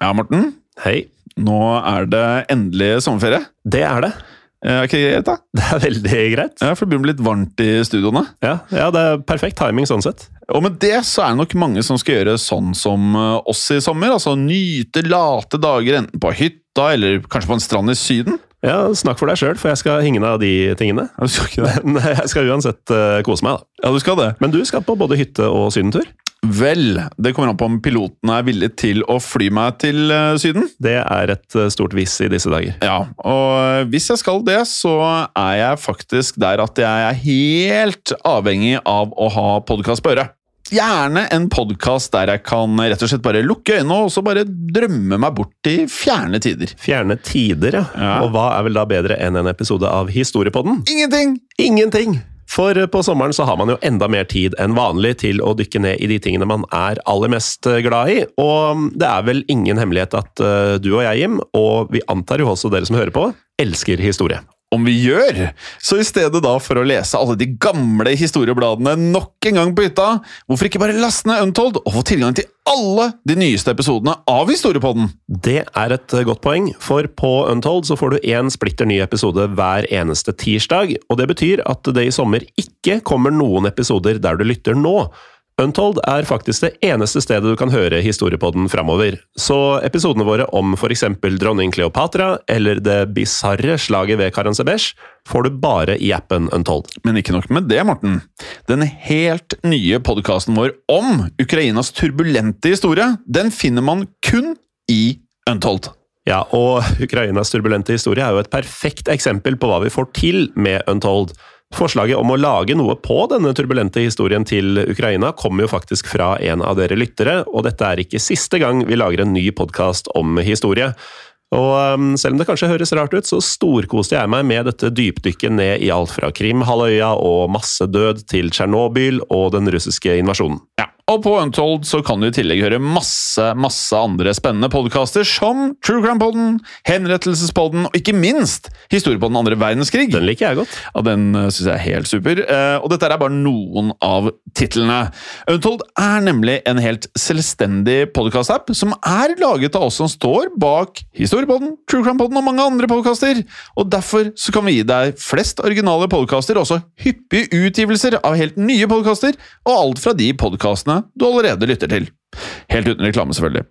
Ja, Morten. Hei. Nå er det endelig sommerferie. Det er det. Eh, Er ikke det greit, da? Det er veldig greit. Ja, for det begynner å bli litt varmt i studioene. Ja, ja, det er perfekt timing sånn sett. Og med det så er det nok mange som skal gjøre sånn som eh, oss i sommer. Altså nyte late dager enten på hytta eller kanskje på en strand i Syden. Ja, Snakk for deg sjøl, for jeg skal ingen av de tingene. Jeg skal? Men jeg skal uansett eh, kose meg, da. Ja, du skal det. Men du skal på både hytte og sydentur? Vel, det kommer an på om piloten er villig til å fly meg til eh, Syden. Det er et eh, stort hvis i disse dager. Ja, og hvis jeg skal det, så er jeg faktisk der at jeg er helt avhengig av å ha podkast på øret. Gjerne en podkast der jeg kan rett og slett bare lukke øynene og så bare drømme meg bort til fjerne tider. Fjerne tider, ja. Ja. Og hva er vel da bedre enn en episode av Historiepodden? Ingenting! Ingenting! For eh, på sommeren så har man jo enda mer tid enn vanlig til å dykke ned i de tingene man er aller mest eh, glad i. Og det er vel ingen hemmelighet at eh, du og jeg, Jim, og vi antar jo også dere som hører på, elsker historie. Om vi gjør! Så i stedet da for å lese alle de gamle historiebladene nok en gang på hytta, hvorfor ikke bare laste ned Untold og få tilgang til alle de nyeste episodene av Historiepodden? Det er et eh, godt poeng, for på Untold så får du én splitter ny episode hver eneste tirsdag, og det betyr at det i sommer ikke kommer noen episoder der du lytter nå. Untold er faktisk det eneste stedet du kan høre historiepodden framover, så episodene våre om f.eks. dronning Kleopatra eller det bisarre slaget ved Karansebesh får du bare i appen Untold. Men ikke nok med det, Morten. Den helt nye podkasten vår om Ukrainas turbulente historie, den finner man kun i Untold. Ja, og Ukrainas turbulente historie er jo et perfekt eksempel på hva vi får til med Untold. Forslaget om å lage noe på denne turbulente historien til Ukraina kommer jo faktisk fra en av dere lyttere, og dette er ikke siste gang vi lager en ny podkast om historie. Og um, selv om det kanskje høres rart ut, så storkoste jeg meg med dette dypdykket ned i alt fra Krimhalvøya og massedød til Tsjernobyl og den russiske invasjonen. Ja, og på Untold så kan du i tillegg høre masse masse andre spennende podkaster som True Crime-podden, Henrettelsespodden og ikke minst Historiepodden andre verdenskrig. Den liker jeg godt. Ja, Den syns jeg er helt super. Eh, og dette er bare noen av titlene. Untold er nemlig en helt selvstendig podkast-app som er laget av oss som står bak Historiepodden, True Crime-podden og mange andre podkaster. Og derfor så kan vi gi deg flest originale podkaster, og også hyppige utgivelser av helt nye podkaster, og alt fra de podkastene du allerede lytter til. Helt uten reklame, selvfølgelig.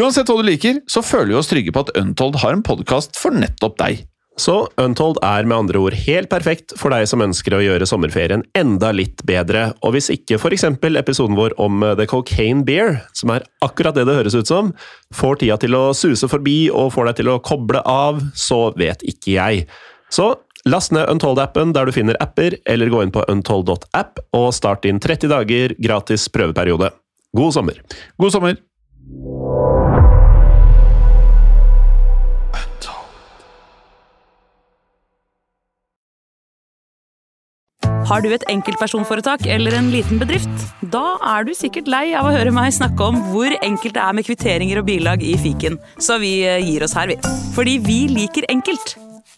Uansett hva du liker, så føler vi oss trygge på at Untold har en podkast for nettopp deg. Så Untold er med andre ord helt perfekt for deg som ønsker å gjøre sommerferien enda litt bedre, og hvis ikke f.eks. episoden vår om eh, The Cocaine Beer, som er akkurat det det høres ut som, får tida til å suse forbi og får deg til å koble av, så vet ikke jeg. Så last ned Untold-appen der du finner apper, eller gå inn på untold.app og start din 30 dager gratis prøveperiode. God sommer! God sommer! Har du et enkeltpersonforetak eller en liten bedrift? Da er du sikkert lei av å høre meg snakke om hvor enkelt det er med kvitteringer og bilag i fiken, så vi eh, gir oss her, vi. Fordi vi liker enkelt.